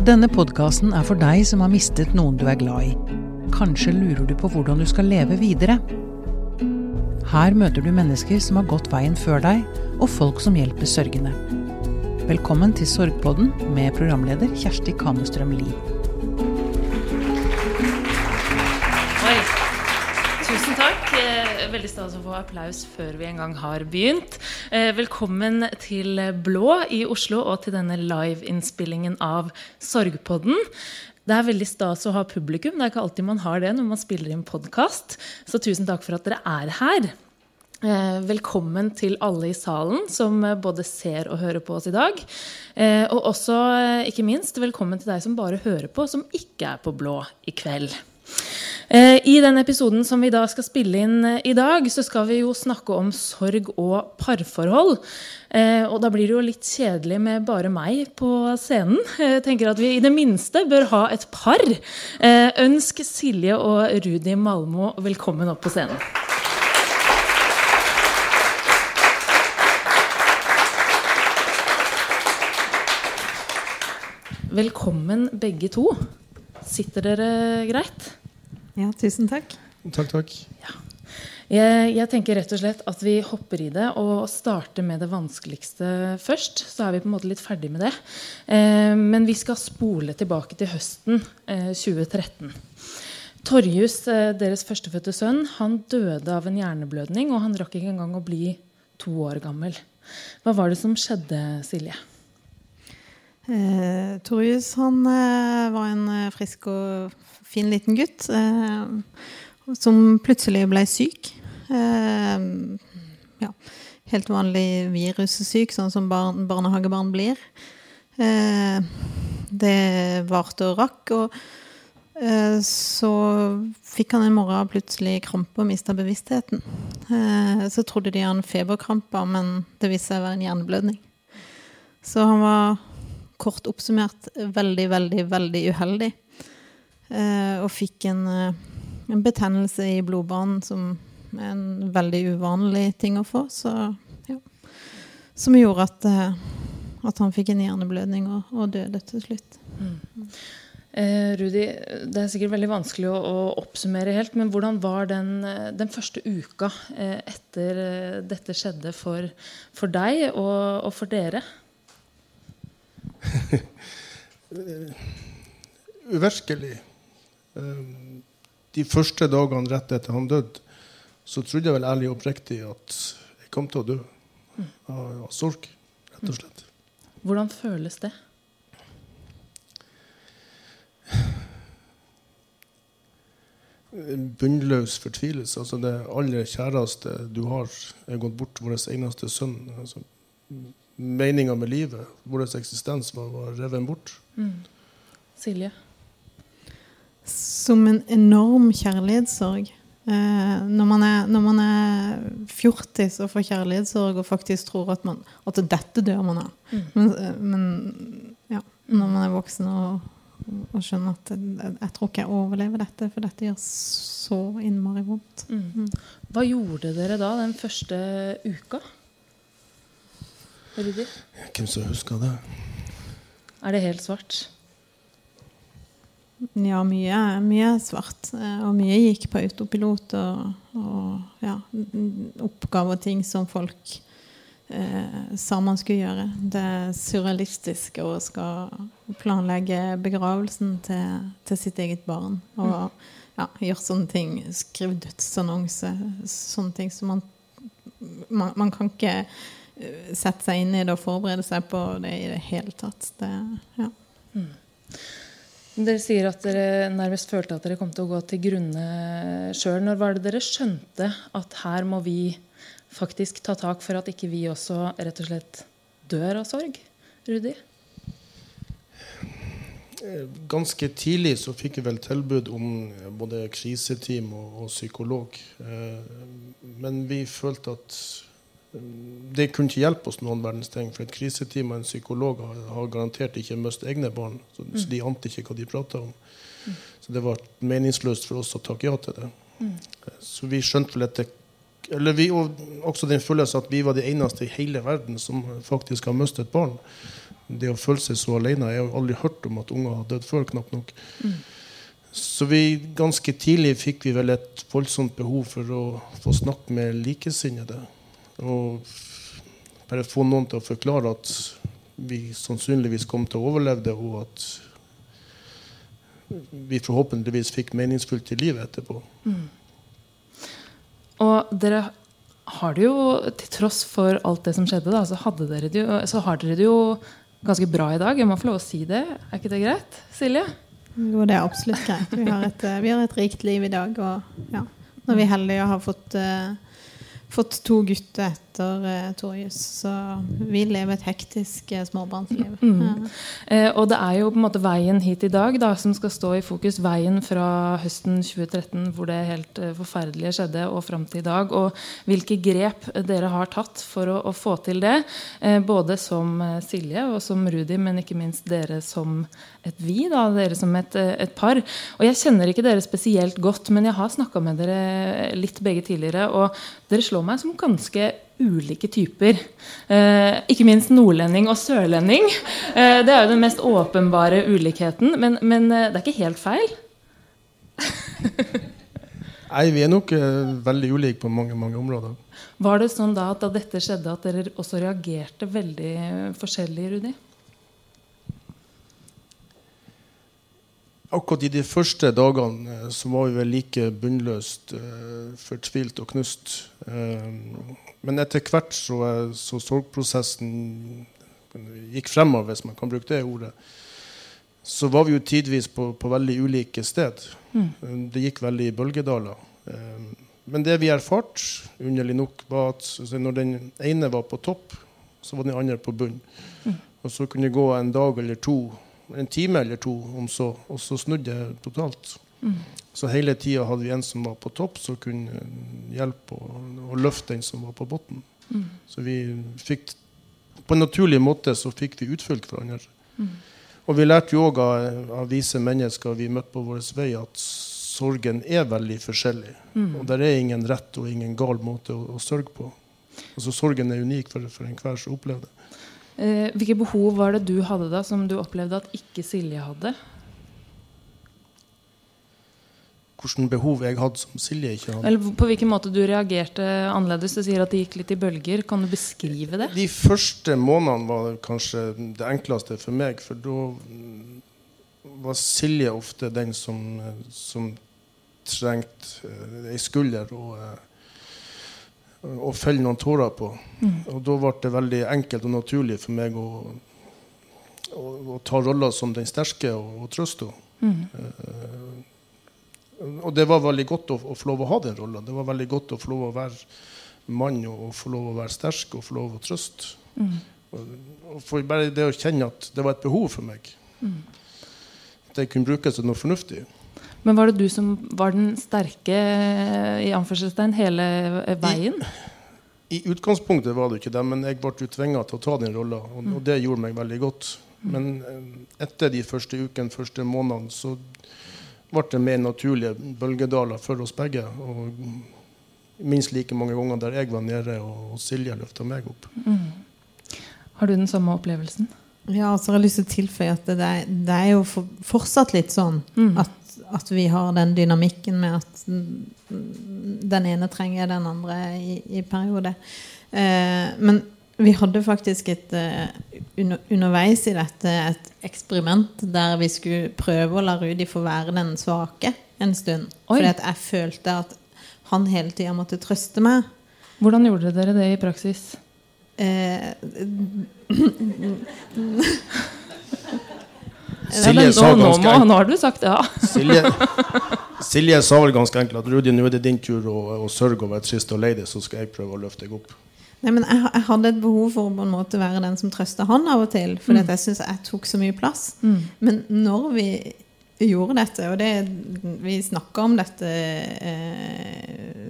Denne podkasten er for deg som har mistet noen du er glad i. Kanskje lurer du på hvordan du skal leve videre. Her møter du mennesker som har gått veien før deg, og folk som hjelper sørgende. Velkommen til Sorgpodden med programleder Kjersti Kamestrøm Lie. Takk. Eh, Veldig stas å få applaus før vi en gang har begynt. Eh, Velkommen til Blå i Oslo og til denne liveinnspillingen av Sorgpodden. Det er veldig stas å ha publikum. Det er ikke alltid man har det når man spiller inn podkast. Så tusen takk for at dere er her. Eh, Velkommen til alle i salen som både ser og hører på oss i dag. Og også, ikke minst, velkommen til deg som bare hører på, som ikke er på blå i kveld. Eh, I den episoden som vi da skal spille inn eh, i dag, så skal vi jo snakke om sorg og parforhold. Eh, Og da blir det jo litt kjedelig med bare meg på scenen. Jeg tenker at vi i det minste bør ha et par. Ønsk Silje og Rudi Malmo velkommen opp på scenen. Velkommen begge to. Sitter dere greit? Ja, tusen takk. Takk, takk. Jeg, jeg tenker rett og slett at vi hopper i det og starter med det vanskeligste først. Så er vi på en måte litt ferdig med det. Eh, men vi skal spole tilbake til høsten eh, 2013. Torjus, eh, deres førstefødte sønn, han døde av en hjerneblødning, og han rakk ikke engang å bli to år gammel. Hva var det som skjedde, Silje? Eh, Torjus han eh, var en eh, frisk og fin liten gutt eh, som plutselig ble syk. Eh, ja, helt vanlig virussyk, sånn som barn, barnehagebarn blir. Eh, det varte og rakk, og så fikk han en morgen plutselig krampe og mista bevisstheten. Så trodde de han feberkrampa, men det viste seg å være en hjerneblødning. Så han var kort oppsummert veldig, veldig, veldig uheldig. Eh, og fikk en, eh, en betennelse i blodbanen som er en veldig uvanlig ting å få. Så, ja. Som gjorde at, eh, at han fikk en hjerneblødning og, og døde til slutt. Eh, Rudi, det er sikkert veldig vanskelig å, å oppsummere helt, men hvordan var den, den første uka eh, etter dette skjedde for, for deg og, og for dere? Uvirkelig. Eh, De første dagene rett etter han døde, så trodde jeg vel ærlig og oppriktig at jeg kom til å dø av, av sorg, rett og slett. Hvordan føles det? En bunnløs fortvilelse. Altså det aller kjæreste du har, er gått bort. Vår eneste sønn. Altså, Meninga med livet, vår eksistens, var, var revet bort. Silje? Som en enorm kjærlighetssorg. Eh, når, man er, når man er fjortis og får kjærlighetssorg og faktisk tror at, man, at dette dør man av. Men, eh, men ja, når man er voksen og, og skjønner at jeg, jeg tror ikke jeg overlever dette, for dette gjør så innmari vondt. Hva gjorde dere da den første uka? Rudi? Hvem som husker det? Er det helt svart? Ja, mye, mye svart. eh, Og mye gikk på autopilot og, og ja, oppgaver og ting som folk eh, sa man skulle gjøre. Det surrealistiske å skal planlegge begravelsen til, til sitt eget barn. Og ja, gjøre sånne ting. Skrive dødsannonse. Sånne ting som man, man Man kan ikke eh, sette seg inn i det og forberede seg på det i det hele tatt. Det, ja. Dere sier at dere nærmest følte at dere kom til å gå til grunne sjøl. Når var det dere skjønte at her må vi faktisk ta tak for at ikke vi også rett og slett dør av sorg? Rudi? Ganske tidlig så fikk jeg vel tilbud om både kriseteam og, og psykolog. Eh, Men vi følte at det kunne ikke hjelpe oss noen verdens ting. For et kriseteam og en psykolog har, har garantert ikke mistet egne barn. Så, så de ante ikke hva de prata om. Så det var meningsløst for oss å takke ja til det. Mm. Så vi skjønte vel det eller vi, og også den følelsen at vi var de eneste i hele verden som faktisk har mistet et barn. det å føle seg så alene Jeg har aldri hørt om at unger har dødd før, knapt nok. Så vi, ganske tidlig fikk vi vel et voldsomt behov for å få snakke med likesinnede. Og bare få noen til å forklare at vi sannsynligvis kom til å overleve det, og at vi forhåpentligvis fikk meningsfullt i livet etterpå. Og dere har det jo, til tross for alt det som skjedde, da, så, hadde dere det jo, så har dere det jo ganske bra i dag. Jeg må få lov å si det. Er ikke det greit? Silje? Jo, det er absolutt greit. Vi har et, eh, vi har et rikt liv i dag. Og ja, når vi er heldige og har fått, eh, fått to gutter etter eh, Torjus, så vi lever et hektisk eh, småbarnsliv. Ja. Eh, og det er jo på en måte veien hit i dag da, som skal stå i fokus. Veien fra høsten 2013, hvor det helt eh, forferdelige skjedde, og fram til i dag. Og hvilke grep dere har tatt for å, å få til det. Både som Silje og som Rudi, men ikke minst dere som et vi. Da, dere som et, et par. Og jeg kjenner ikke dere spesielt godt, men jeg har snakka med dere litt begge tidligere. Og dere slår meg som ganske ulike typer. Eh, ikke minst nordlending og sørlending. Eh, det er jo den mest åpenbare ulikheten. Men, men eh, det er ikke helt feil. Nei, vi er nok eh, veldig ulike på mange, mange områder. Var det sånn da at da dette skjedde, at dere også reagerte veldig forskjellig, Rudi? Akkurat i de første dagene eh, så var vi vel like bunnløst eh, fortvilt og knust. Eh, men etter hvert så, eh, så sorgprosessen gikk fremover, hvis man kan bruke det ordet. Så var vi jo tidvis på, på veldig ulike sted. Mm. Det gikk veldig i bølgedaler. Eh, Men det vi erfarte, underlig nok, var at altså, når den ene var på topp, så var den andre på bunn. Og så kunne det gå en dag eller to, en time eller to om så, og så snudde det totalt. Så hele tida hadde vi en som var på topp, som kunne eh, hjelpe å, å løfte den som var på bunnen. Så vi fikk På en naturlig måte så fikk vi utfylt hverandre. Og vi lærte jo òg av, vise mennesker vi møtte på vår vei, at sorgen er veldig forskjellig. Og det er ingen rett og ingen gal måte å, å sørge på. Altså Sorgen er unik for, for enhver som opplever det. Eh, hvilke behov var det du hadde da, som du opplevde at ikke Silje hadde? Hvilke behov jeg hadde som Silje ikke hadde. Eller på hvilken måte du reagerte annerledes? Du sier at det gikk litt i bølger. Kan du beskrive det? De første månedene var kanskje det enkleste for meg, for da var Silje ofte den som, eh, som trengte ei skulder og, eh, å felle noen tårer på. Og da ble det veldig enkelt og naturlig for meg å, å, å ta rolla som den sterke og, og trøste henne. Eh, og det var veldig godt å, å få lov å ha den rolla. Det var veldig godt å få lov å være mann og, og få lov å være sterk og få lov å trøste. Og, og for bare det å kjenne at det var et behov for meg. At jeg kunne brukes til noe fornuftig. Men var det du som var den sterke i anførselstegn hele veien? I utgangspunktet var det ikke det, men jeg ble tvinga til å ta den rolla, og, og det gjorde meg veldig godt. Men eh, etter de første ukene, første månedene, så ble det mer naturlige bølgedaler for oss begge. Og minst like mange ganger der jeg var nede og, og Silje løfta meg opp. Har du den samme opplevelsen? Ja, så har jeg lyst til å tilføye at det, er- det er jo for, fortsatt litt sånn at, at vi har den dynamikken med at den ene trenger den andre i, i periode. Eh, men vi hadde faktisk et eh, under, underveis i dette et eksperiment der vi skulle prøve å la Rudi få være den svake en stund. Oi. Fordi jeg følte at han hele tida måtte trøste meg. Hvordan gjorde dere det i praksis? Eh, Silje nå, sa nå, ganske enkelt nå har du sagt ja. Silje, Silje sa vel ganske enkelt at Rudi, nå er det din tur å, å sørge over et trist og lei deg, så skal jeg prøve å løfte deg opp. Nei, men jeg, jeg hadde et behov for å på en måte være den som trøsta han av og til. For mm. jeg syns jeg tok så mye plass. Men når vi gjorde dette, og det, vi snakka om dette eh,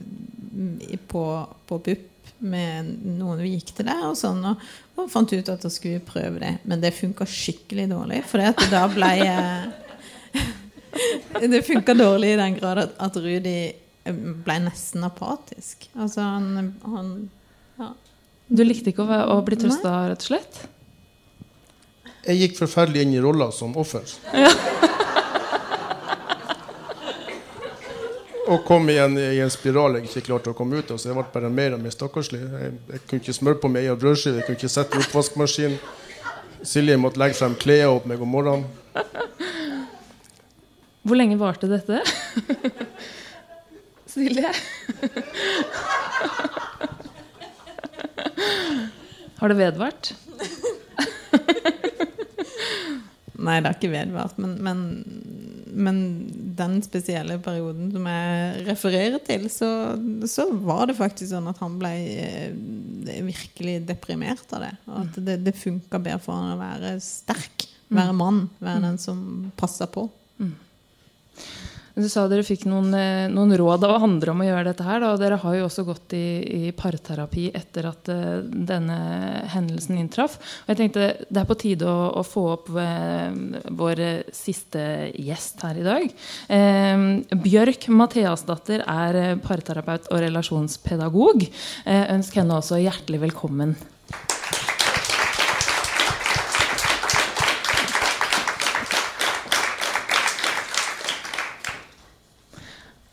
på, på BUP med noen vi gikk til der, og sånn, og, og fant ut at da skulle vi prøve det. Men det funka skikkelig dårlig, for da ble jeg Det funka dårlig i den grad at, at Rudi ble nesten apatisk. Altså han, han ja. Du likte ikke å, å bli trøsta, rett og slett? Jeg gikk forferdelig inn i rolla som offer. Og kom i en, i en spiral jeg ikke klarte å komme ut av. Så jeg ble bare mer og mer stakkarslig. Jeg, jeg kunne ikke smøre på meg egen brødskive, jeg kunne ikke sette i oppvaskmaskinen. Silje måtte legge frem klærne opp meg om morgenen. Hvor lenge varte dette? Silje? Har det vedvart? Nei, det har ikke vedvart. Men, men, men, den spesielle perioden som jeg refererer til, så, så, var det faktisk sånn at han ble eh, virkelig deprimert av det. Og at det, det funka bedre for han å være sterk, være mann, være den som passer på. Mm. Du sa dere fikk noen, eh, noen, råd av andre om å gjøre dette her. Og dere har jo også gått i, i parterapi etter at uh, denne hendelsen inntraff. Og jeg tenkte Det er på tide å, å få opp uh, vår siste gjest her i dag. Uh, Bjørk Matheasdatter er parterapeut og relasjonspedagog. ønsk henne også hjertelig velkommen.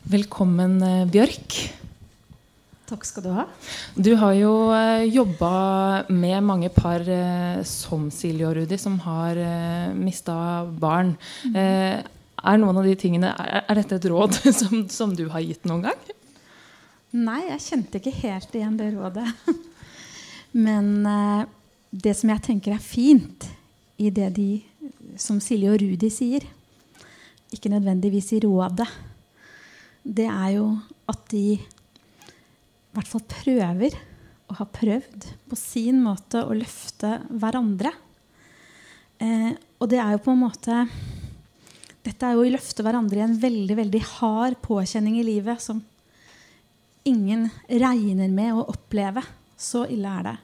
Velkommen, eh, Bjørk. Takk skal du ha. Du har jo eh, jobba med mange par uh, som Silje og Rudi, som har mista barn. Mm. er noen av de tingene, er dette et råd som, som, du har gitt noen gang? Nei, jeg kjente ikke helt igjen det rådet. Men det som jeg tenker er fint i det de som Silje og Rudi sier, ikke nødvendigvis i rådet det er jo at de i hvert fall prøver, og har prøvd, på sin måte å løfte hverandre. Eh, og det er jo på en måte Dette er jo å løfte hverandre i en veldig veldig hard påkjenning i livet som ingen regner med å oppleve. Så ille er det.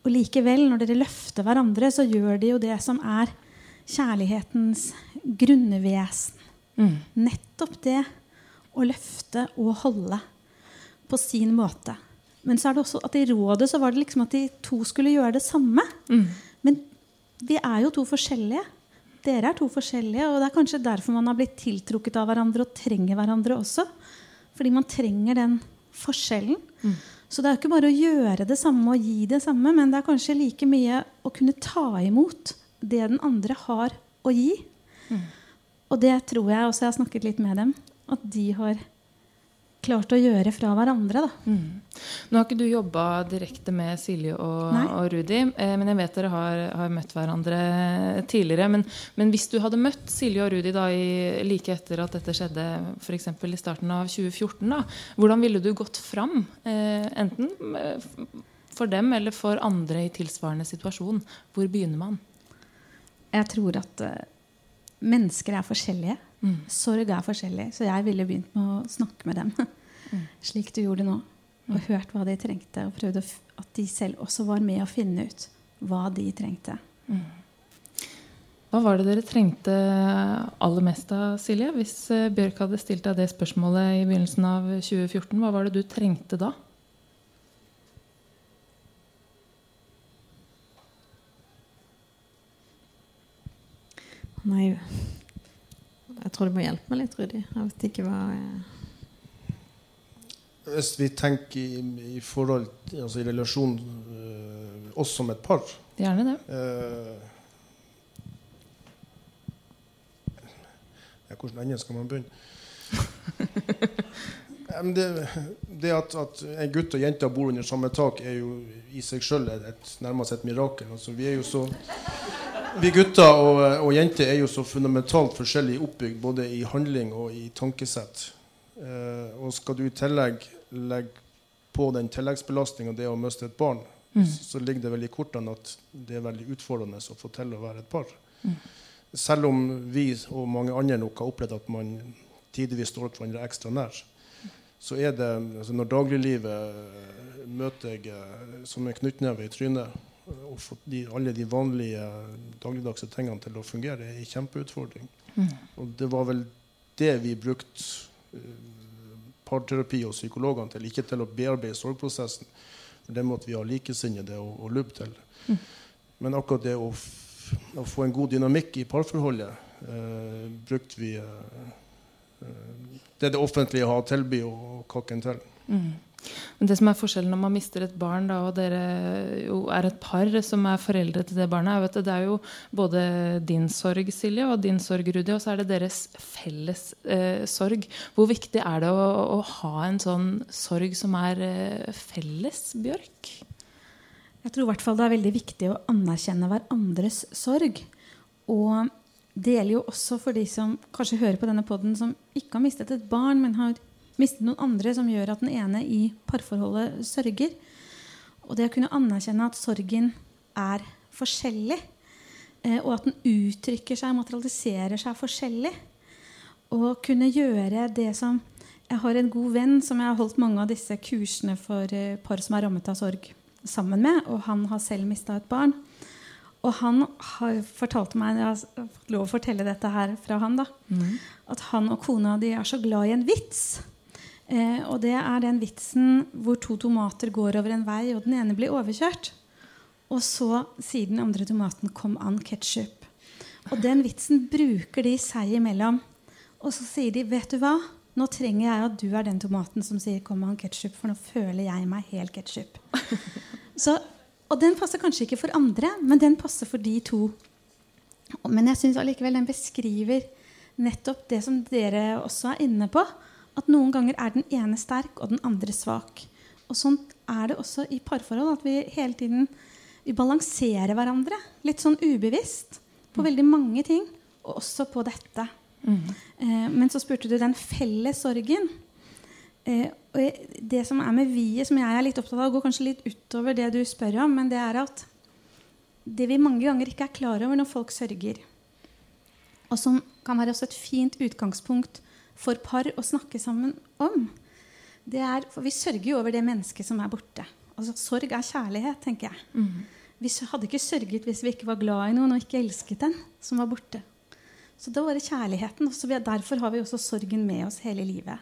Og likevel, når dere løfter hverandre, så gjør de jo det som er kjærlighetens grunnvesen. Mm. Nettopp det å løfte og holde på sin måte. Men så er det også at i rådet så var det liksom at de to skulle gjøre det samme. Mm. Men vi er jo to forskjellige. Dere er to forskjellige, og det er kanskje derfor man har blitt tiltrukket av hverandre og trenger hverandre også. Fordi man trenger den forskjellen. Mm. Så det er ikke bare å gjøre det samme og gi det samme, men det er kanskje like mye å kunne ta imot det den andre har å gi. Mm. Og det tror jeg også jeg har snakket litt med dem at de har klart å gjøre fra hverandre. Mm. Nå har ikke du jobba direkte med Silje og, og Rudi, eh, men jeg vet dere har, har møtt hverandre tidligere. Men, men, hvis du hadde møtt Silje og Rudi da, i, like etter at dette skjedde f.eks. i starten av 2014, da, hvordan ville du gått fram? Eh, enten eh, for dem eller for andre i tilsvarende situasjon. Hvor begynner man? Jeg tror at uh, mennesker er forskjellige. Mm. Sorg er forskjellig, så jeg ville begynt med å snakke med dem. Mm. Slik du gjorde nå. Og mm. hørt hva de trengte. Og prøvd at de selv også var med å finne ut hva de trengte. Mm. Hva var det dere trengte aller mest av, Silje? Hvis eh, Bjørk hadde stilt deg det spørsmålet i begynnelsen av 2014, hva var det du trengte da? Nei jeg tror du må hjelpe meg litt, Rudi. Jeg vet ikke hva jeg... Hvis vi tenker i, i forhold altså i relasjon øh, oss som et par Gjerne det. Øh, ja, hvordan enden skal man begynne? det, det at, at, en gutt og jente bor under samme tak, er jo i seg sjøl nærmest et mirakel. Altså, vi er jo så vi gutter og, og, jenter er jo så fundamentalt forskjellig oppbygd både i handling og i tankesett. Eh, og skal du i tillegg legge på den tilleggsbelastninga det å miste et barn, mm. så ligger det vel i kortene at det er veldig utfordrende å få til å være et par. Mm. Selv om vi og mange andre nok har opplevd at man tidvis står hverandre ekstra nær, så er det altså Når dagliglivet møter jeg eh, som en knyttneve i trynet å få de, alle de vanlige dagligdagse tingene til å fungere, er en kjempeutfordring. Mm. Og det var vel det vi brukte uh, parterapi og psykologene til. Ikke til å bearbeide sorgprosessen, for det måtte vi ha likesinnede og, og lubb til. Mm. Men akkurat det å å få en god dynamikk i parforholdet, uh, brukte vi uh, det det offentlige har å tilby, og kakken til. Mm. Men det som er forskjellen når man mister et barn, da, og dere jo er et par som er foreldre til det barnet, er det er jo både din sorg, Silje, og din sorg, Rudi, og så er det deres felles eh, sorg. Hvor viktig er det å, å, ha en sånn sorg som er eh, felles, Bjørk? Jeg tror i hvert fall det er veldig viktig å anerkjenne hverandres sorg. Og det gjelder jo også for de som kanskje hører på denne poden, som ikke har mistet et barn, men har mistet noen andre som gjør at den ene i parforholdet sørger. Og det å kunne anerkjenne at sorgen er forskjellig, eh, og at den uttrykker seg, materialiserer seg forskjellig. Og kunne gjøre det som Jeg har en god venn som jeg har holdt mange av disse kursene for eh, par som er rammet av sorg, sammen med. Og han har selv mista et barn. Og han har fortalt meg Jeg har fått lov å fortelle dette her fra han. da, mm. At han og kona de er så glad i en vits. Eh, og det er den vitsen hvor to tomater går over en vei, og den ene blir overkjørt. Og så sier den andre tomaten 'kom an ketsjup'. Og den vitsen bruker de seg imellom. Og så sier de 'vet du hva', nå trenger jeg at du er den tomaten som sier 'kom an ketsjup', for nå føler jeg meg helt ketsjup. og den passer kanskje ikke for andre, men den passer for de to. Men jeg syns allikevel den beskriver nettopp det som dere også er inne på at noen ganger er den ene sterk og den andre svak. Og sånn er det også i parforhold. At vi hele tiden vi balanserer hverandre. Litt sånn ubevisst på mm. veldig mange ting. Og også på dette. Mm. Eh, men så spurte du den felles sorgen. Eh, og det som er med vi-et, som jeg er litt opptatt av, går kanskje litt utover det du spør om, men det er at det vi mange ganger ikke er klar over når folk sørger, og som kan være også et fint utgangspunkt for par å snakke sammen om. Det er, for vi sørger jo over det mennesket som er borte. Altså, sorg er kjærlighet, tenker jeg. Mm. Vi hadde ikke sørget hvis vi ikke var glad i noen og ikke elsket den som var borte. Så det var det kjærligheten. og Derfor har vi også sorgen med oss hele livet.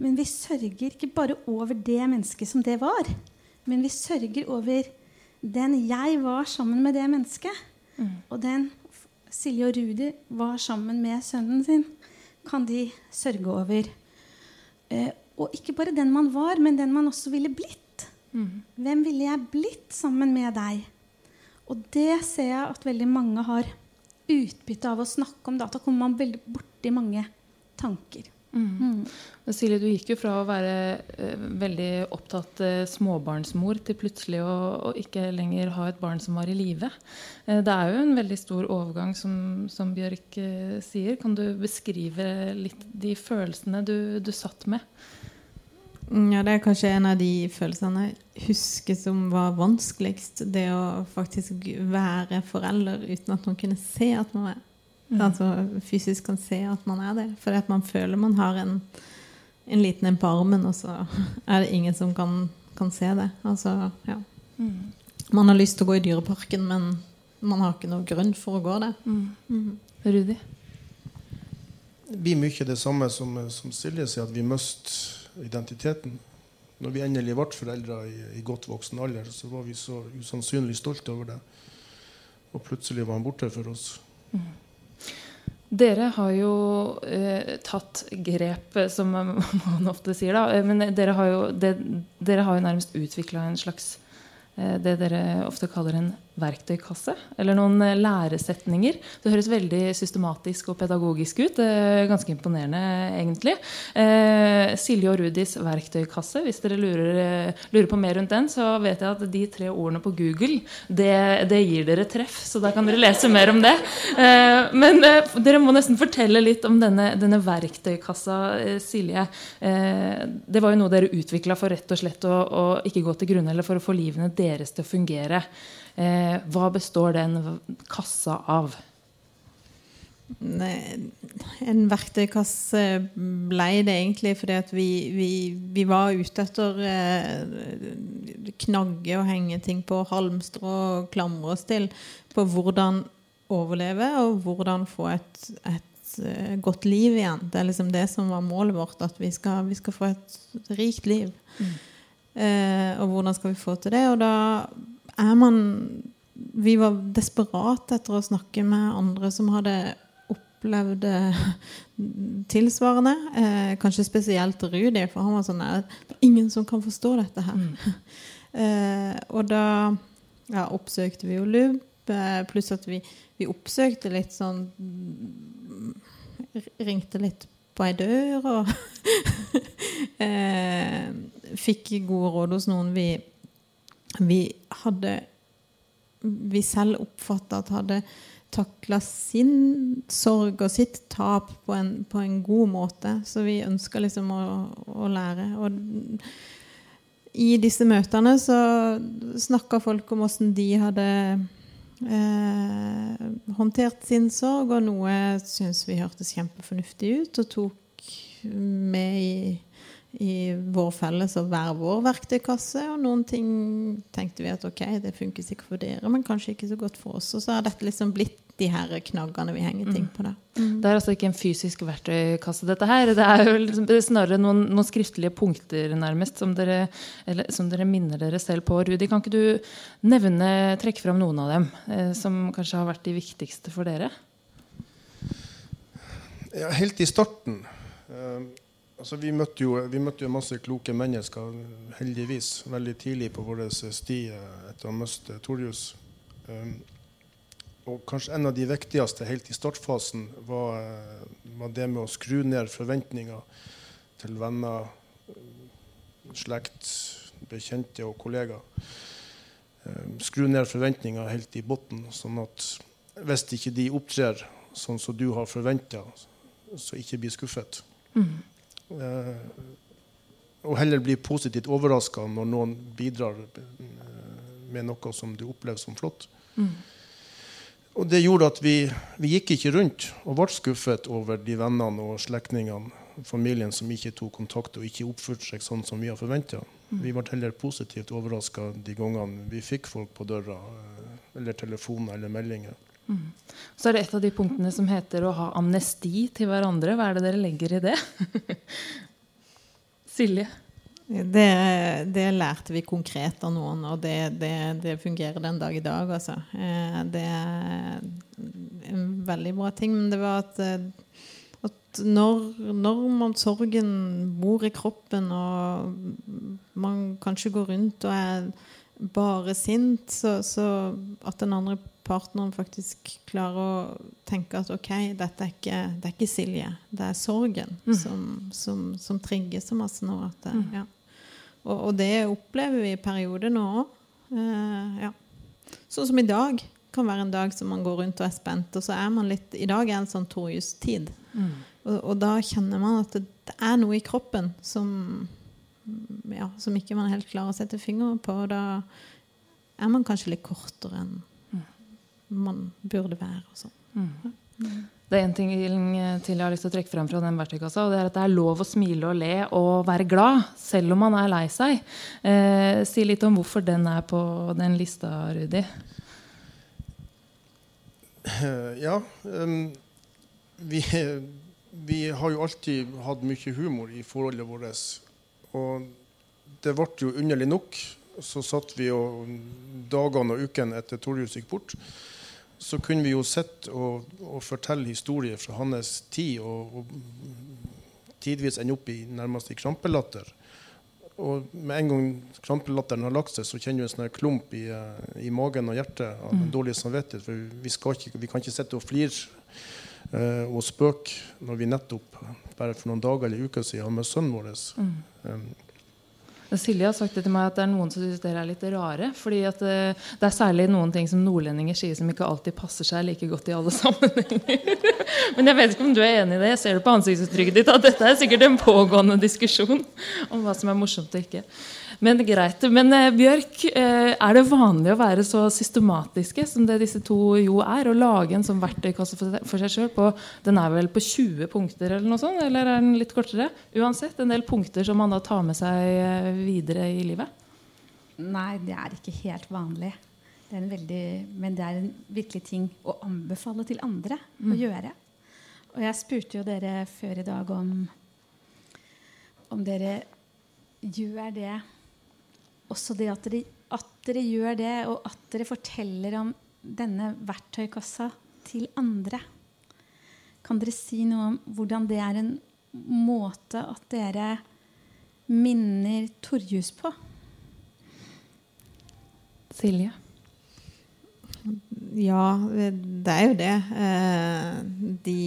Men vi sørger ikke bare over det mennesket som det var. Men vi sørger over den jeg var sammen med det mennesket. Mm. Og den Silje og Rudi var sammen med sønnen sin kan de sørge over. Eh, og ikke bare den man var, men den man også ville blitt. Mm. Hvem ville jeg blitt sammen med deg? Og det ser jeg at veldig mange har utbytte av å snakke om. Da, da kommer man veldig borti mange tanker. Mm. Mm. Silje, du gikk jo fra å være eh, veldig opptatt eh, småbarnsmor til plutselig å, å, ikke lenger ha et barn som var i live. Eh, det er jo en veldig stor overgang, som, som Bjørk sier. Kan du beskrive litt de følelsene du, du satt med? Mm, ja, Det er kanskje en av de følelsene jeg husker som var vanskeligst. Det å faktisk være forelder uten at noen kunne se at man er Mm. Altså fysisk kan se at man er det. For at man føler man har en, en liten en på armen, og så er det ingen som kan, kan se det. Altså, ja. Mm. Man har lyst til å gå i Dyreparken, men man har ikke noe grunn for å gå der. Mm. mm. Rudi? Det blir mye det samme som, som Silje sier, at vi mister identiteten. Når vi endelig ble foreldre i, i, godt voksen alder, så var vi så usannsynlig stolte over det. Og plutselig var han borte for oss. Mm. Dere har jo eh, tatt grep, som man ofte sier, da. Eh, men dere har jo, det, dere har jo nærmest utvikla en slags eh, det dere ofte kaller en verktøykasse. Eller noen eh, læresetninger. Det høres veldig systematisk og pedagogisk ut. Ganske imponerende, egentlig. Eh, Silje og Rudis verktøykasse. Hvis dere lurer, eh, lurer, på mer rundt den, så vet jeg at de tre ordene på Google det, det gir dere treff. Så da kan dere lese mer om det. Men dere må nesten fortelle litt om denne, denne verktøykassa, Silje. det var jo noe dere utvikla for rett og slett å, å ikke gå til grunne, eller for å få livene deres til å fungere. Eh, hva består den kassa av? En verktøykasse ble det egentlig fordi at vi, vi, vi var ute etter eh, knagge og henge ting på halmstrå og klamre oss til på hvordan overleve og hvordan få et, et uh, godt liv igjen. Det er liksom det som var målet vårt, at vi skal, vi skal få et rikt liv. Mm. Eh, og hvordan skal vi få til det? Og da er man vi var desperate etter å snakke med andre som hadde opplevd eh, tilsvarende. Eh, kanskje spesielt Rudi, for han var sånn at Det er ingen som kan forstå dette her. eh, og da ja, oppsøkte vi jo LUB, eh, pluss at vi, vi oppsøkte litt sånn Ringte litt på ei dør og eh, fikk gode råd hos noen vi, vi hadde Vi selv oppfatta at hadde takla sin sorg og sitt tap på en, på en god måte. Så vi ønska liksom å, å, lære. Og i disse møtene så snakka folk om åssen de hadde eh, håndtert sin sorg, og noe syns vi hørtes kjempefornuftig ut, og tok med i, i vår felles og hver vår verktøykasse. Og noen ting tenkte vi at ok, det funker sikkert for dere, men kanskje ikke så godt for oss. Og så har dette liksom blitt de her knaggene vi henger ting på. Da. Mm. Det er altså ikke en fysisk verktøykasse, dette her. Det er jo liksom, snarere noen, noen, skriftlige punkter, nærmest, som dere, eller, som dere, minner dere selv på. Rudi, kan ikke du nevne, trekke fram noen av dem eh, som kanskje har vært de viktigste for dere? Ja, helt i starten eh, altså vi, møtte jo, vi møtte jo masse kloke mennesker, heldigvis, veldig tidlig på vår sti etter å miste Torjus. Um, og kanskje en av de viktigste helt i startfasen var, eh, var det med å skru ned forventninger til venner, slekt, bekjente og kollegaer. Eh, skru ned forventninger helt i bunnen, sånn at hvis ikke de opptrer sånn som du har forventa, så ikke bli skuffet. Mm. Eh, og heller bli positivt overraska når noen bidrar med noe som du opplever som flott. Mm. Og det gjorde at vi, vi, gikk ikke rundt og ble skuffet over de vennene og slektningene, familien som ikke tok kontakt og ikke oppførte seg sånn som vi har forventa. Mm. Vi ble heller positivt overraska de gangene vi fikk folk på døra, eh, eller telefoner eller meldinger. Så er det et av de punktene som heter å ha amnesti til hverandre. Hva er det dere legger i det? Silje? Det, det, lærte vi konkret av noen, og det, det, det, fungerer den dag i dag. Altså. Eh, det er en veldig bra ting. Men det var at, eh, at når, når, man sorgen bor i kroppen, og man kanskje går rundt og er bare sint, så, så at den andre partneren faktisk klarer å tenke at ok, dette er ikke, det er ikke Silje, det er sorgen mm. som, som, som trigger så masse nå. at det, mm. ja. Og, og, det opplever vi i perioder nå òg. Eh, ja. Sånn som i dag kan være en dag som man går rundt og er spent. Og så er man litt I dag er en sånn torjustid. Mm. Og, og, da kjenner man at det, det er noe i kroppen som, ja, som ikke man helt klarer å sette fingeren på. Og da er man kanskje litt kortere enn. Man burde være. og sånn. Mm. Det er en ting til jeg har lyst til å trekke frem fra den verktøykassa. og det er at det er lov å smile og le og være glad, selv om man er lei seg. Eh, si litt om hvorfor den er på den lista, Rudi. Ja. Um, vi, vi, har jo alltid hatt mye humor i forholdet vårt. Og det ble jo underlig nok. Så satt vi jo dagene og ukene etter Torjus gikk bort så kunne vi jo sitte og, og, fortelle historier fra hans tid, og, og tidvis ende opp i nærmest i krampelatter. Og med en gang krampelatteren har lagt seg, så kjenner du en sånn klump i, eh, i, magen og hjertet av mm. dårlig samvittighet. For vi, ikke, vi, kan ikke sitte og flire uh, og spøke når vi nettopp, bare for noen dager eller uker siden, har med sønnen vår. Mm. Um, Silje har sagt det til meg at det er noen som syns dere er litt rare. fordi at det, eh, er særlig noen ting som nordlendinger sier som ikke alltid passer seg like godt i alle sammenhenger. Men jeg vet ikke om du er enig i det. Jeg ser det på ansiktsuttrykket ditt at dette er sikkert en pågående diskusjon om hva som er morsomt og ikke. Men greit. Men eh, Bjørk, eh, er det vanlig å være så systematiske som det disse to jo er? Å lage en sånn verktøykasse for, seg sjøl? Den er vel på 20 punkter, eller noe sånt? Eller er den litt kortere? Uansett, en del punkter som man da tar med seg eh, videre i livet? Nei, det er ikke helt vanlig. Det er veldig, men det er en virkelig ting å anbefale til andre mm. å gjøre. Og jeg spurte jo dere før i dag om om dere gjør det også det at dere at dere gjør det, og at dere forteller om denne verktøykassa til andre. Kan dere si noe om hvordan det er en måte at dere minner Torjus på? Silje? Ja, det er jo det. Eh, de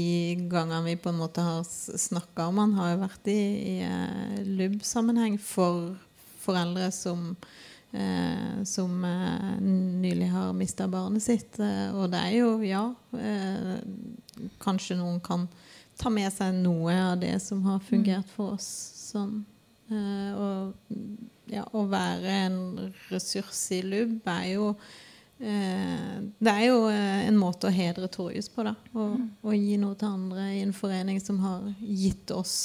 gangene vi på en måte har snakka om han, har jo vært i, i eh, LUB-sammenheng for foreldre som, eh, som nylig har mista barnet sitt. Og det er jo, ja Kanskje noen kan ta med seg noe av det som har fungert for oss. Sånn. Og ja, å være en ressurs i LUB er jo Eh, det er jo eh, en måte å hedre Torjus på. da, og, mm. og, gi noe til andre i en forening som har gitt oss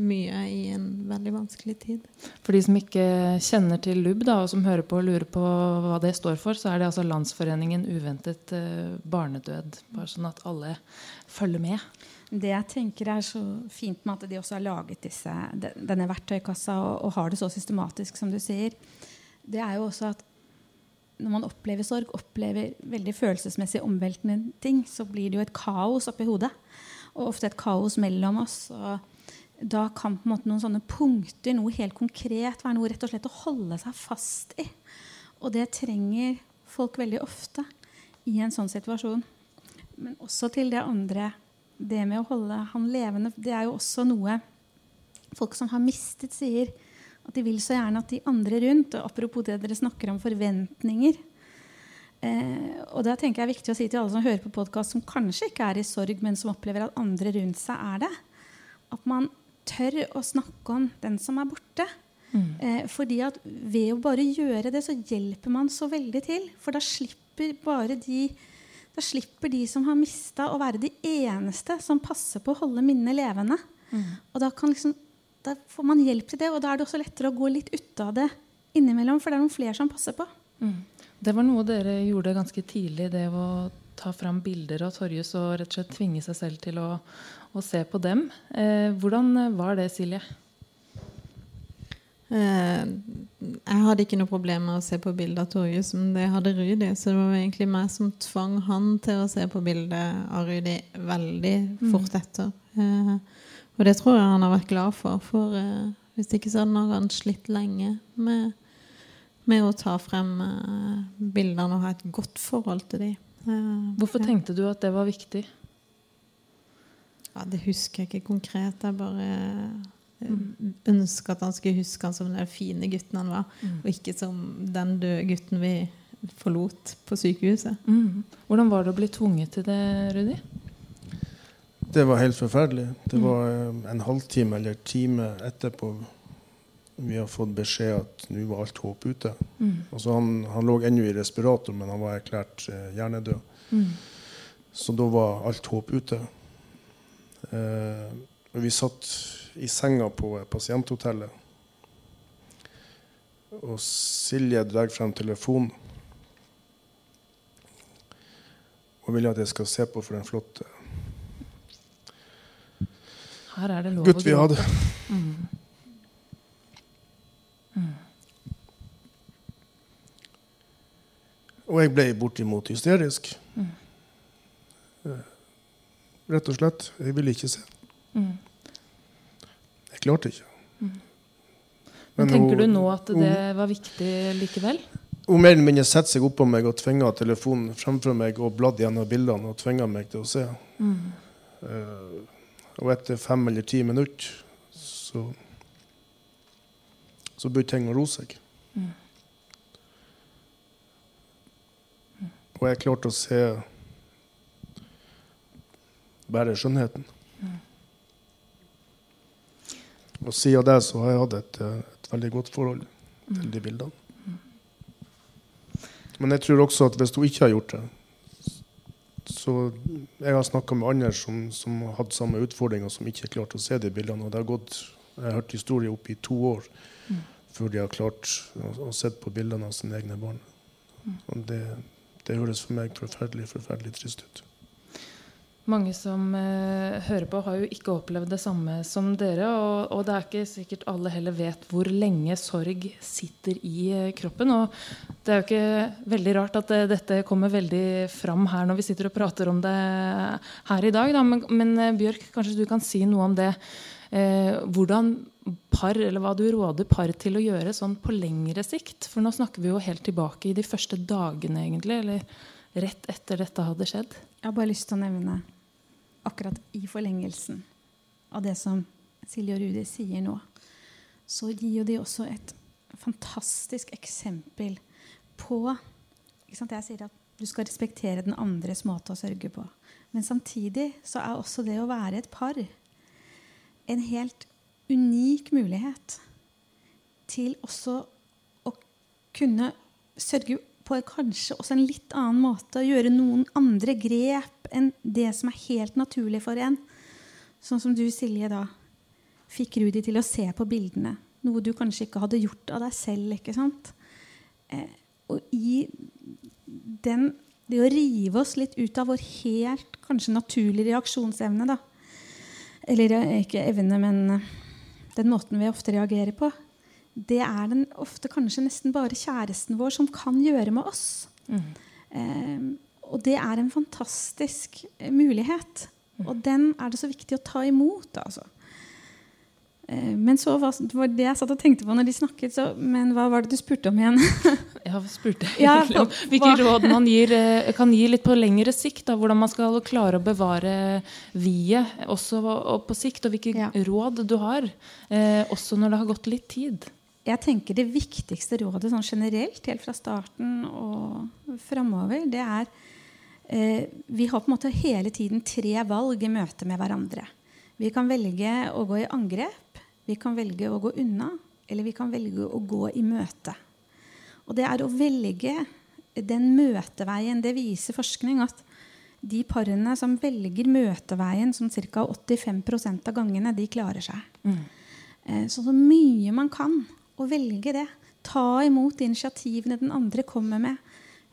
mye i en veldig vanskelig tid. For de som ikke kjenner til LUB, da, og som hører på og lurer på hva det står for, så er det altså Landsforeningen uventet uh, barnedød. Bare sånn at alle følger med. Det jeg tenker er så fint med at de også har laget disse, denne verktøykassa og, og har det så systematisk, som du sier, det er jo også at når man opplever sorg, opplever veldig følelsesmessig omveltende ting, så blir det jo et kaos oppi hodet. Og ofte et kaos mellom oss. og da kan på en måte noen sånne punkter, noe helt konkret, være noe rett og slett å holde seg fast i. Og det trenger folk veldig ofte i en sånn situasjon. Men også til det andre, det med å holde han levende, det er jo også noe folk som har mistet, sier. At de vil så gjerne at de andre rundt og Apropos det dere snakker om forventninger. Eh, og da tenker jeg er viktig å si til alle som hører på podkast, som kanskje ikke er i sorg, men som opplever at andre rundt seg er det, at man tør å snakke om den som er borte. Mm. Eh, fordi at ved å bare gjøre det, så hjelper man så veldig til. For da slipper bare de da slipper de som har mista, å være de eneste som passer på å holde minnet levende. Mm. Og da kan liksom da får man hjelp til det, og da er det også lettere å gå litt ut av det innimellom, for det er noen flere som passer på. Mm. Det var noe dere gjorde ganske tidlig, det å ta fram bilder av Torjus og rett og slett tvinge seg selv til å, å se på dem. Eh, hvordan var det, Silje? Eh, jeg hadde ikke noe problem med å se på bildet av Torjus, men det hadde Rudi. Så det var egentlig meg som tvang han til å se på bildet av Rudi veldig mm. fort etter. Eh, og det tror jeg han har vært glad for, for eh, hvis ikke så hadde han slitt lenge med, med å ta frem eh, bildene og ha et godt forhold til dem. Eh, Hvorfor ja. tenkte du at det var viktig? Ja, Det husker jeg ikke konkret. Jeg bare mm. ønska at han skulle huske han som den fine gutten han var, mm. og ikke som den døde gutten vi forlot på sykehuset. Mm. Hvordan var det å bli tvunget til det, Rudi? Det var helt forferdelig. Det mm. var eh, en halvtime eller time etterpå vi har fått beskjed at nå var alt håp ute. Mm. Altså han, han, lå ennå i respirator, men han var erklært eh, hjernedød. Mm. Så da var alt håp ute. Eh, vi satt i senga på pasienthotellet. Og Silje drar frem telefonen og vil at jeg skal se på for den flotte her er det lov gutt vi hadde. Mm. Mm. Og jeg ble bortimot hysterisk. Mm. Rett og slett. Jeg ville ikke se. Mm. Jeg klarte ikke. Mm. Men, tenker hun, du nå at det var viktig likevel? Hun mer eller mindre setter seg oppå meg og tvinger telefonen fremfor meg og bladd gjennom bildene og tvinger meg til å se. Mm. Uh, og etter fem eller ti minutter så, så begynte ting å roe seg. Mm. Og jeg klarte å se bare skjønnheten. Mm. Og siden det så har jeg hatt et, et veldig godt forhold til de bildene. Mm. Men jeg tror også at hvis hun ikke har gjort det, så jeg har snakka med andre som, som hatt samme utfordringer, som ikke har klart å se de bildene. Og det har gått, jeg har hørt historier opp i to år mm. før de har klart å, å se på bildene av sine egne barn. Mm. Og det, det, høres for meg forferdelig, forferdelig trist ut. Mange som eh, hører på, har jo ikke opplevd det samme som dere. Og, og, det er ikke sikkert alle heller vet hvor lenge sorg sitter i eh, kroppen. Og det er jo ikke veldig rart at det, dette kommer veldig fram her når vi sitter og prater om det her i dag. Da. Men, men uh, Bjørk, kanskje du kan si noe om det. hvordan par, eller hva du råder par til å gjøre sånn på lengre sikt? For nå snakker vi jo helt tilbake i de første dagene, egentlig. Eller rett etter dette hadde skjedd. Jeg har bare lyst til å nevne akkurat i forlengelsen av det som Silje og Rudi sier nå, så gir jo de også et fantastisk eksempel på Jeg sier at du skal respektere den andres måte å sørge på. Men samtidig så er også det å være et par en helt unik mulighet til også å kunne sørge på kanskje også en litt annen måte. Å gjøre noen andre grep enn det som er helt naturlig for en. Sånn som du, Silje, da fikk Rudi til å se på bildene. Noe du kanskje ikke hadde gjort av deg selv. ikke sant? Eh, og i den, det å rive oss litt ut av vår helt kanskje naturlige reaksjonsevne, da. Eller eh, ikke evne, men eh, den måten vi ofte reagerer på det er den ofte kanskje nesten bare kjæresten vår som kan gjøre med oss. Mm. Eh, og det er en fantastisk eh, mulighet. Mm. Og den er det så viktig å ta imot. altså. Eh, men så var det var det jeg satt og tenkte på når de snakket. Så, men hva var det du spurte om igjen? jeg spurte egentlig om hvilke råd man gir, eh, kan gi litt på lengre sikt. Da, hvordan man skal klare å bevare viet også på sikt. Og hvilke ja. råd du har, eh, også når det har gått litt tid jeg tenker det viktigste rådet sånn generelt, helt fra starten og framover, det er eh, Vi har på en måte hele tiden tre valg i møte med hverandre. Vi kan velge å gå i angrep, vi kan velge å gå unna, eller vi kan velge å gå i møte. Og det er å velge den møteveien. Det viser forskning at de parene som velger møteveien som ca. 85% av gangene, de klarer seg. Mm. Eh, så, så mye man kan å velge det. Ta imot initiativene den andre kommer med.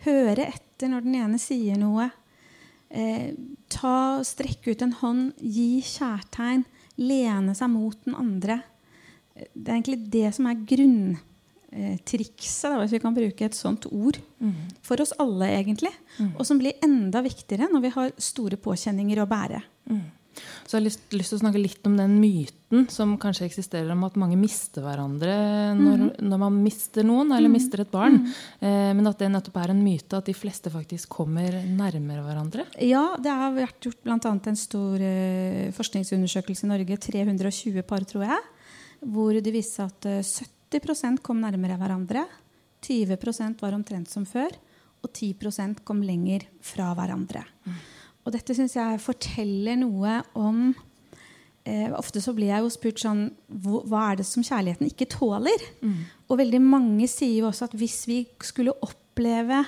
Høre etter når den ene sier noe. Eh, ta, Strekke ut en hånd, gi kjærtegn, lene seg mot den andre. Det er egentlig det som er grunntrikset, hvis vi kan bruke et sånt ord, mm. for oss alle, egentlig. Mm. Og som blir enda viktigere når vi har store påkjenninger å bære. Mm. Så jeg har lyst, lyst, til å snakke litt om den myten som kanskje eksisterer om at mange mister hverandre når, mm. når man mister noen, eller mm. mister et barn. Mm. Eh, men at det nettopp er en myte at de fleste faktisk kommer nærmere hverandre. Ja, det har vært gjort bl.a. en stor eh, forskningsundersøkelse i Norge, 320 par, tror jeg, hvor det viste seg at eh, 70% kom nærmere hverandre. 20% var omtrent som før, og 10% kom lenger fra hverandre. Mm. Og dette syns jeg forteller noe om eh, Ofte så blir jeg jo spurt sånn Hva er det som kjærligheten ikke tåler? Mm. Og veldig mange sier jo også at hvis vi skulle oppleve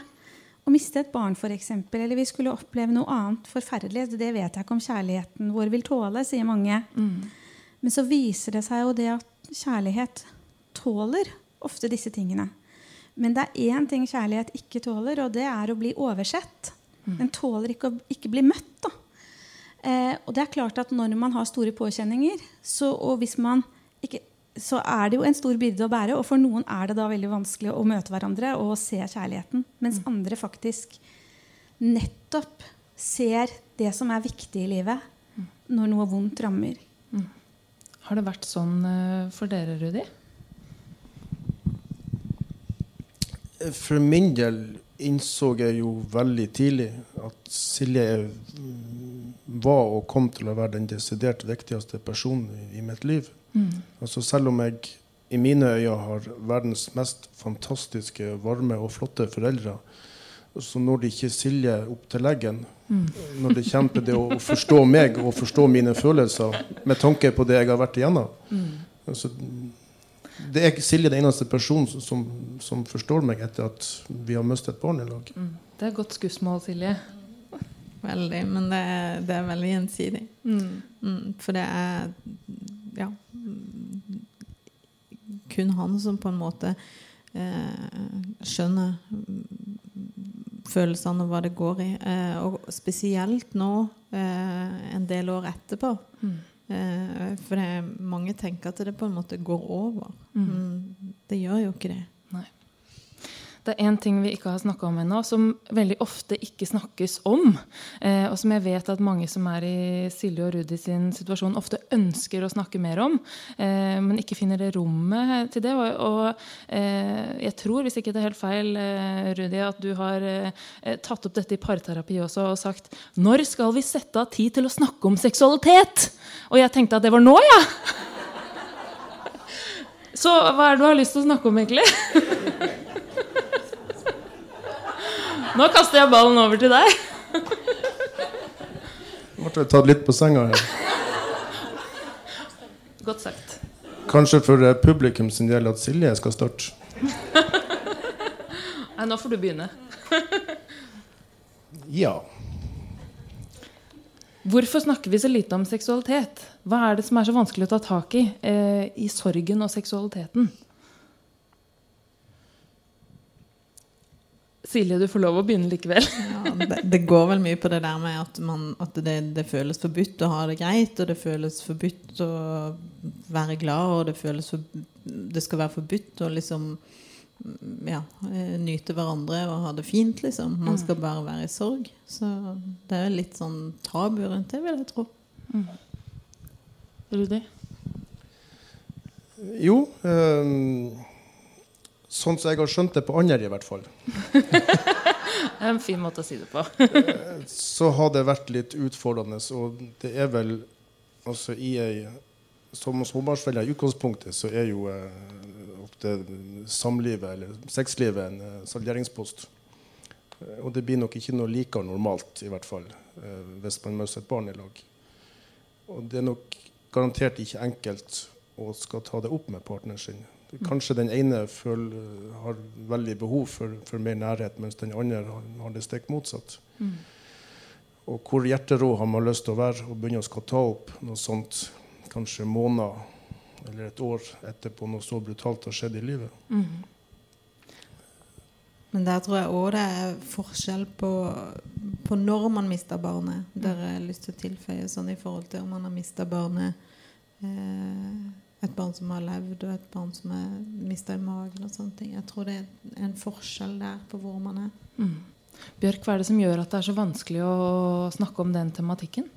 å miste et barn, f.eks., eller vi skulle oppleve noe annet forferdelig, det vet jeg ikke om kjærligheten vår vil tåle, sier mange. Mm. Men så viser det seg jo det at kjærlighet tåler ofte disse tingene. Men det er én ting kjærlighet ikke tåler, og det er å bli oversett. Den tåler ikke å ikke bli møtt. Da. Eh, og det er klart at når man har store påkjenninger, så, og hvis man ikke, så er det jo en stor byrde å bære. Og for noen er det da veldig vanskelig å møte hverandre og se kjærligheten. Mens mm. andre faktisk nettopp ser det som er viktig i livet, mm. når noe vondt rammer. Mm. Har det vært sånn eh, for dere, Rudi? For min del innså jeg jo veldig tidlig at Silje var og kom til å være den desidert viktigste personen i, mitt liv. Mm. Altså Selv om jeg i mine øyne har verdens mest fantastiske, varme og flotte foreldre, så når det ikke Silje opp til leggen mm. når det kommer til det å, å, forstå meg og forstå mine følelser med tanke på det jeg har vært igjennom. Mm. Altså, det er Silje den eneste personen som, som, forstår meg etter at vi har mistet et barn i lag. Mm. Det er godt skussmål, Silje. Veldig. Men det er, det er veldig gjensidig. Mm. Mm, for det er ja kun han som på en måte eh, skjønner følelsene og hva det går i. Eh, og spesielt nå, eh, en del år etterpå. Mm. Eh, for mange tenker at det på en måte går over. Mm. Men det gjør jo ikke det. Det er én ting vi ikke har snakka om ennå, som veldig ofte ikke snakkes om. Eh, og som jeg vet at mange som er i Silje og Rudi sin situasjon, ofte ønsker å snakke mer om, eh, men ikke finner det rommet til det. Og, og eh, jeg tror, hvis ikke det er helt feil, eh, Rudi, at du har eh, tatt opp dette i parterapi også og sagt Når skal vi sette av tid til å snakke om seksualitet? Og jeg tenkte at det var nå, ja! Så hva er det du har lyst til å snakke om, egentlig? Nå kaster jeg ballen over til deg. Nå ble jeg tatt litt på senga her. Godt sagt. Kanskje for eh, publikum sin del at Silje skal starte? Nei, nå får du begynne. ja. Hvorfor snakker vi så lite om seksualitet? Hva er det som er så vanskelig å ta tak i eh, i sorgen og seksualiteten? Silje, du får lov å begynne likevel. ja, det, det, går vel mye på det der med at, man, at det, det, føles forbudt å ha det greit, og det føles forbudt å være glad, og det føles for, det skal være forbudt å liksom ja, nyte hverandre og ha det fint, liksom. Man skal mm. bare være i sorg. Så det er litt sånn tabu rundt det, vil jeg tro. Mm. Rudi? Jo um Sånn som jeg har skjønt det på andre, i hvert fall. en fin måte å si det på. så har det vært litt utfordrende. Og det er vel altså i ei Som småbarnsforeldre i utgangspunktet så er jo eh, ofte samlivet eller sexlivet en eh, salderingspost. Eh, og det blir nok ikke noe like normalt, i hvert fall, eh, hvis man møter et barn i lag. Og det er nok garantert ikke enkelt å skal ta det opp med partneren sin. Kanskje den ene føler, har veldig behov for, for, mer nærhet, mens den andre har det stikk motsatt. Mm. Og hvor hjerterå har man lyst til å være og begynne å skal ta opp noe sånt kanskje måneder eller et år etterpå noe så brutalt har skjedd i livet. Mm. Men der tror jeg òg det er forskjell på, på, når man mister barnet. Der har jeg lyst til å tilføye sånn i forhold til om man har mista barnet eh, et barn som har levd, og et barn som er mista i magen. og sånne ting. Jeg tror det er en forskjell der på hvor man er. Mm. Bjørk, hva er det som gjør at det er så vanskelig å snakke om den tematikken?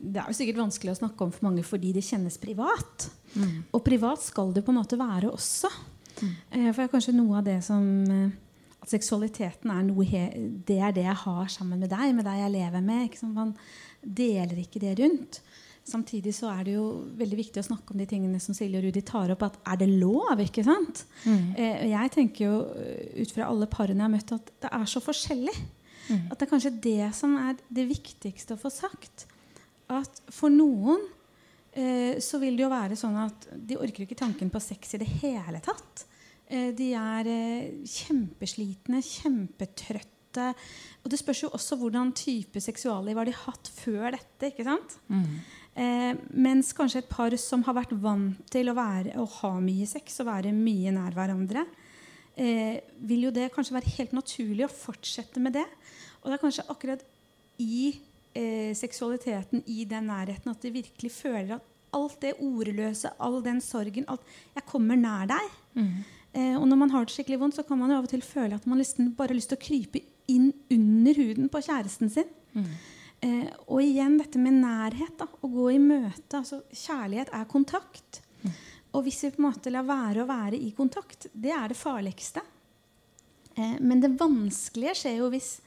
Det er jo sikkert vanskelig å snakke om for mange fordi det kjennes privat. Mm. Og privat skal det på en måte være også. Mm. Eh, for det er kanskje noe av det som eh, At seksualiteten er noe det er det jeg har sammen med deg, med deg jeg lever med. Man deler ikke det rundt. Samtidig så er det jo veldig viktig å snakke om de tingene som Silje og Rudi tar opp. at Er det lov? ikke sant? Mm. Eh, jeg tenker jo eh, ut fra alle parene jeg har møtt, at det er så forskjellig. Mm. At det er kanskje det som er det viktigste å få sagt. At for noen eh, så vil det jo være sånn at de orker ikke tanken på sex i det hele tatt. Eh, de er eh, kjempeslitne, kjempetrøtte. Og det spørs jo også hvordan type seksualliv har de hatt før dette. ikke sant? Mm. Eh, mens kanskje et par som har vært vant til å, være, å ha mye sex og være mye nær hverandre, eh, vil jo det kanskje være helt naturlig å fortsette med det. Og det er kanskje akkurat i eh, seksualiteten, i den nærheten, at de virkelig føler at alt det ordløse, all den sorgen alt, Jeg kommer nær deg. Mm. Eh, og når man har det skikkelig vondt, så kan man jo av og til føle at man liksom bare har lyst til å krype inn under huden på kjæresten sin. Mm. Eh, og igjen dette med nærhet. Da, å gå i møte. Altså, kjærlighet er kontakt. Mm. Og hvis vi på en måte lar være å være i kontakt, det er det farligste. Eh, men det vanskelige skjer jo hvis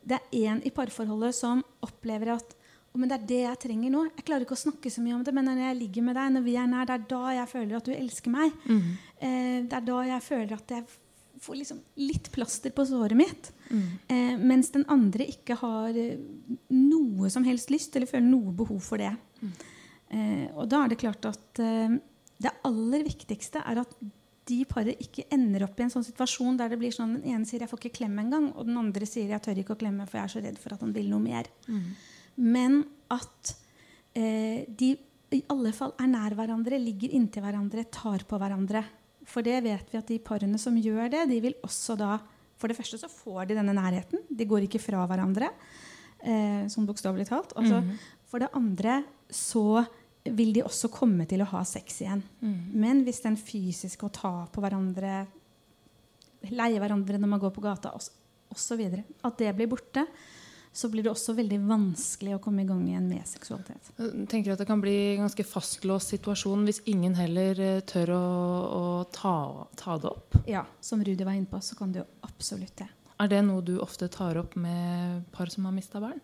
det er en i parforholdet som opplever at men det er det jeg trenger nå. Jeg klarer ikke å snakke så mye om det, men når jeg ligger med deg, når vi er nær, det er da jeg føler at du elsker meg. Mm. Eh, det er da jeg føler at jeg får liksom litt plaster på såret mitt. Mm. Eh, mens den andre ikke har eh, noe som helst lyst eller føler noe behov for det. Mm. Eh, og da er det klart at eh, det aller viktigste er at de paret ikke ender opp i en sånn situasjon der det blir sånn den ene sier 'jeg får ikke klemme engang', og den andre sier 'jeg tør ikke å klemme, for jeg er så redd for at han vil noe mer'. Mm. Men at eh, de i alle fall er nær hverandre, ligger inntil hverandre, tar på hverandre. For det vet vi at de parene som gjør det, de vil også da For det første så får de denne nærheten. De går ikke fra hverandre. Eh, sånn bokstavelig talt. Altså, -hmm. For det andre så vil de også komme til å ha sex igjen. Mm. Men hvis den fysiske å ta på hverandre, leie hverandre når man går på gata osv., at det blir borte, så blir det også veldig vanskelig å komme i gang igjen med seksualitet. Jeg tenker at Det kan bli en ganske fastlåst situasjon hvis ingen heller eh, tør å, å ta, ta det opp. Ja, Som Rudi var inne på, så kan jo absolutt det. Er det noe du ofte tar opp med par som har mista barn?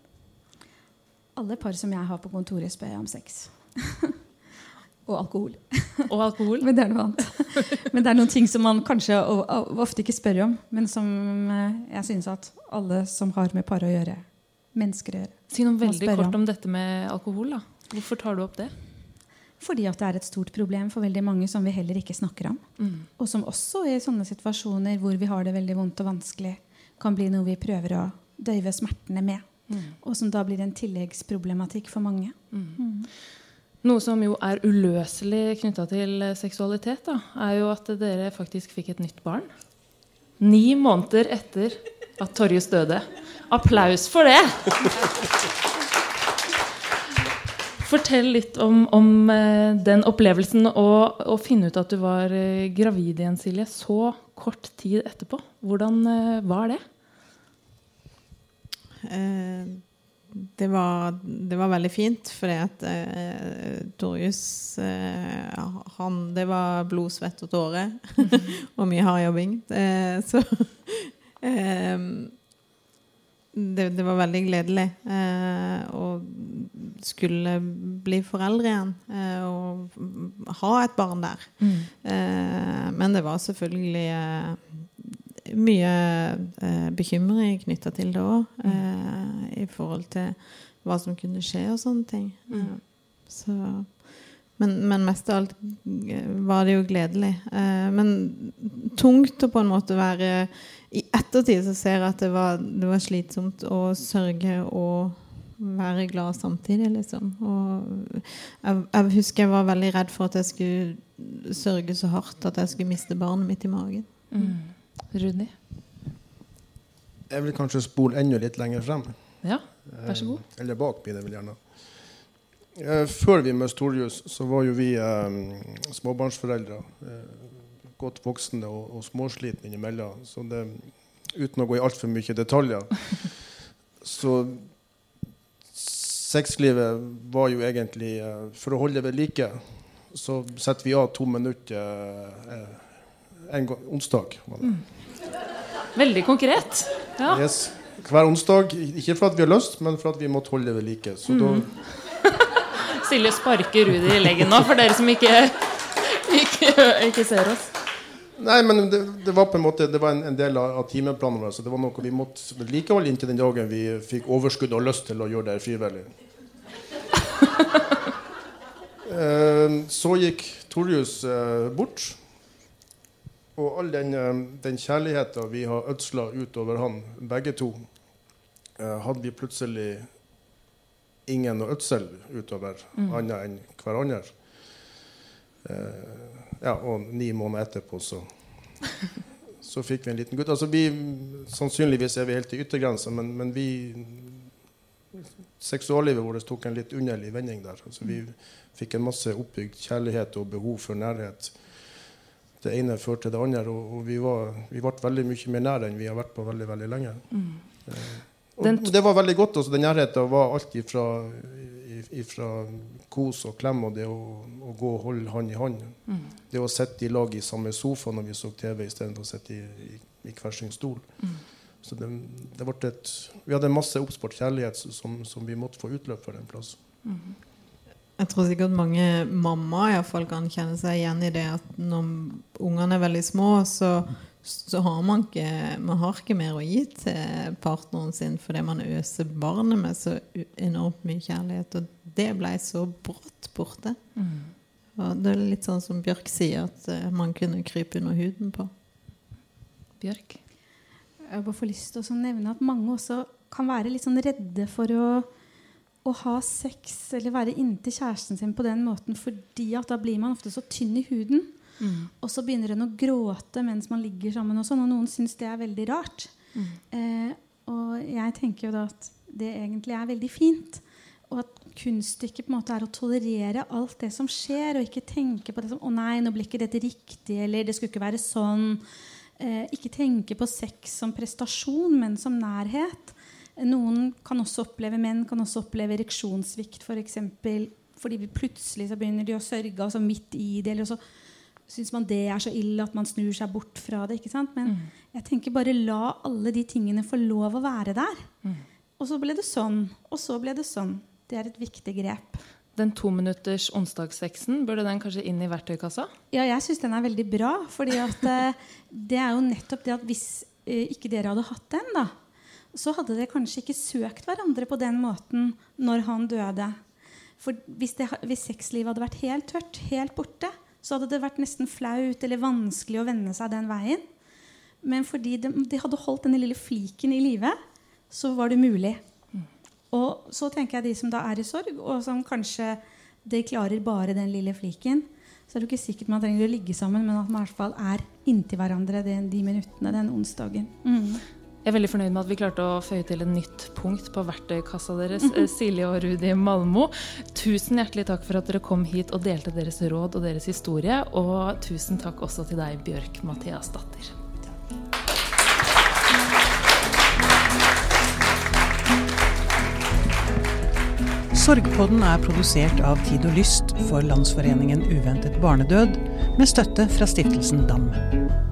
Alle par som jeg har på kontoret, spør jeg om sex. og alkohol. Og alkohol? Men det er noe annet. Men det er noen ting som man kanskje ofte ikke spør om, men som eh, jeg synes at alle som har med par å gjøre, mennesker å gjøre. Si noe veldig kort om. dette med alkohol. da. Hvorfor tar du opp det? Fordi at det er et stort problem for veldig mange som vi heller ikke snakker om. Mm. Og som også i sånne situasjoner hvor vi har det veldig vondt og vanskelig, kan bli noe vi prøver å døyve smertene med. Mm. Og som da blir en tilleggsproblematikk for mange. Noe som jo er uløselig knytta til seksualitet, da, er jo at dere faktisk fikk et nytt barn. Ni måneder etter at Torjus døde. Applaus for det! Fortell litt om, om eh, den opplevelsen og å finne ut at du var eh, gravid igjen, Silje, så kort tid etterpå. Hvordan eh, var det? Det, var, det var veldig fint, fordi at eh, Torjus eh, han, Det var blod, svett og tårer. og mye hardjobbing. Eh, så det, det var veldig gledelig eh, å skulle bli foreldre igjen. Eh, og ha et barn der. Eh, men det var selvfølgelig mye eh, bekymring knytta til det òg. Eh, I forhold til hva som kunne skje og sånne ting. Eh, så, men, men mest av alt eh, var det jo gledelig. Eh, men tungt å på en måte være I ettertid så ser jeg at det var, det var slitsomt å sørge og være glad samtidig, liksom. Og jeg, jeg husker jeg var veldig redd for at jeg skulle sørge så hardt at jeg skulle miste barnet mitt i magen. Mm. Rudi? Jeg vil kanskje spole enda litt lenger frem. Ja, vær så god. Eh, Eller bak, blir det vel gjerne. Eh, Før vi møtte Torjus, så var jo vi eh, småbarnsforeldre. Eh, godt voksne og, og småslitne innimellom. Så det, uten å gå i altfor mye detaljer Så sexlivet var jo egentlig eh, For å holde det ved like, så setter vi av to minutter eh, en gang, onsdag. Mm. Veldig konkret. Ja. Yes. Hver onsdag. Ikke for at vi har lyst, men for at vi måtte holde det ved like. Så da Silje sparker Rudi i leggen nå, for dere som ikke, ikke, ikke ser oss. Nei, men det, det var på en måte Det var en, en del av, av timeplanen vår. Så det var noe vi måtte vedlikeholde inntil den dagen vi fikk overskudd og lyst til å gjøre det frivillig. Eh, så gikk Torjus eh, bort. Og all den, eh, den kjærligheten vi har ødsla utover han, begge to, eh, hadde vi plutselig ingen og ødsel utover, annet enn hverandre. Eh, ja, og ni måneder etterpå så, så fikk vi en liten gutt. Altså vi, sannsynligvis er vi helt i yttergrensa, men, men vi Seksuallivet vårt tok en litt underlig vending der. Altså vi fikk en masse oppbygd kjærlighet og behov for nærhet. Det ene førte til det andre, og, og vi, var, vi ble veldig mye mer nær enn vi har vært på veldig veldig lenge. Eh, og Den- det var veldig godt. Også, den nærheten var alt ifra, ifra kos og klem og det å, å gå og holde hånd i hånd. Det å sitte i lag i samme sofa når vi så TV istedenfor å sitte i, i, i hver sin stol. Så det, det ble et, vi hadde masse oppspart kjærlighet som, som vi måtte få utløp for en plass. Jeg tror sikkert mange mammaer kan kjenne seg igjen i det at når ungene er veldig små, så, så har man ikke, man har ikke mer å gi til partneren sin fordi man øser barnet med så enormt mye kjærlighet. Og det ble så brått borte. Og det er litt sånn som Bjørk sier, at eh, man kunne krype under huden på. Bjørk? Jeg bare får lyst til å nevne at mange også kan være litt sånn redde for å, å ha sex eller være inntil kjæresten sin på den måten, fordi at da blir man ofte så tynn i huden. Mm. Og så begynner hun å gråte mens man ligger sammen, og sånn, og noen syns det er veldig rart. Mm. Eh, og jeg tenker jo da at det egentlig er veldig fint. Og at kunststykket på en måte er å tolerere alt det som skjer, og ikke tenke på det som 'Å nei, nå blir ikke dette riktig', eller 'det skulle ikke være sånn'. Eh, ikke tenke på sex som prestasjon, men som nærhet. Noen kan også oppleve, menn kan også oppleve ereksjonssvikt, f.eks. For fordi plutselig så begynner de å sørge altså midt i det. eller så syns man det er så ille at man snur seg bort fra det. ikke sant? Men mm. jeg tenker bare la alle de tingene få lov å være der. Mm. Og så ble det sånn, og så ble det sånn. Det er et viktig grep. Den tominutters onsdagsveksten, burde den kanskje inn i verktøykassa? Ja, jeg syns den er veldig bra. fordi at det er jo nettopp det at hvis eh, ikke dere hadde hatt den, da, så hadde dere kanskje ikke søkt hverandre på den måten når han døde. For hvis, det, hvis sexlivet hadde vært helt tørt, helt borte, så hadde det vært nesten flaut eller vanskelig å vende seg den veien. Men fordi de, de hadde holdt denne lille fliken i live, så var det mulig. Og så tenker jeg de som da er i sorg, og som kanskje de klarer bare den lille fliken, så er det ikke sikkert man trenger å ligge sammen, men at man i hvert fall er inntil hverandre de, de minuttene den onsdagen. Mm. Jeg er veldig fornøyd med at vi klarte å føye til en nytt punkt på verktøykassa deres, mm -hmm. Silje og Rudi Malmo. Tusen hjertelig takk for at dere kom hit og delte deres råd og deres historie. Og tusen takk også til deg, Bjørk Mathias Datter. Sorgpodden er produsert av Tid og Lyst for Landsforeningen uventet barnedød, med støtte fra stiftelsen DAM.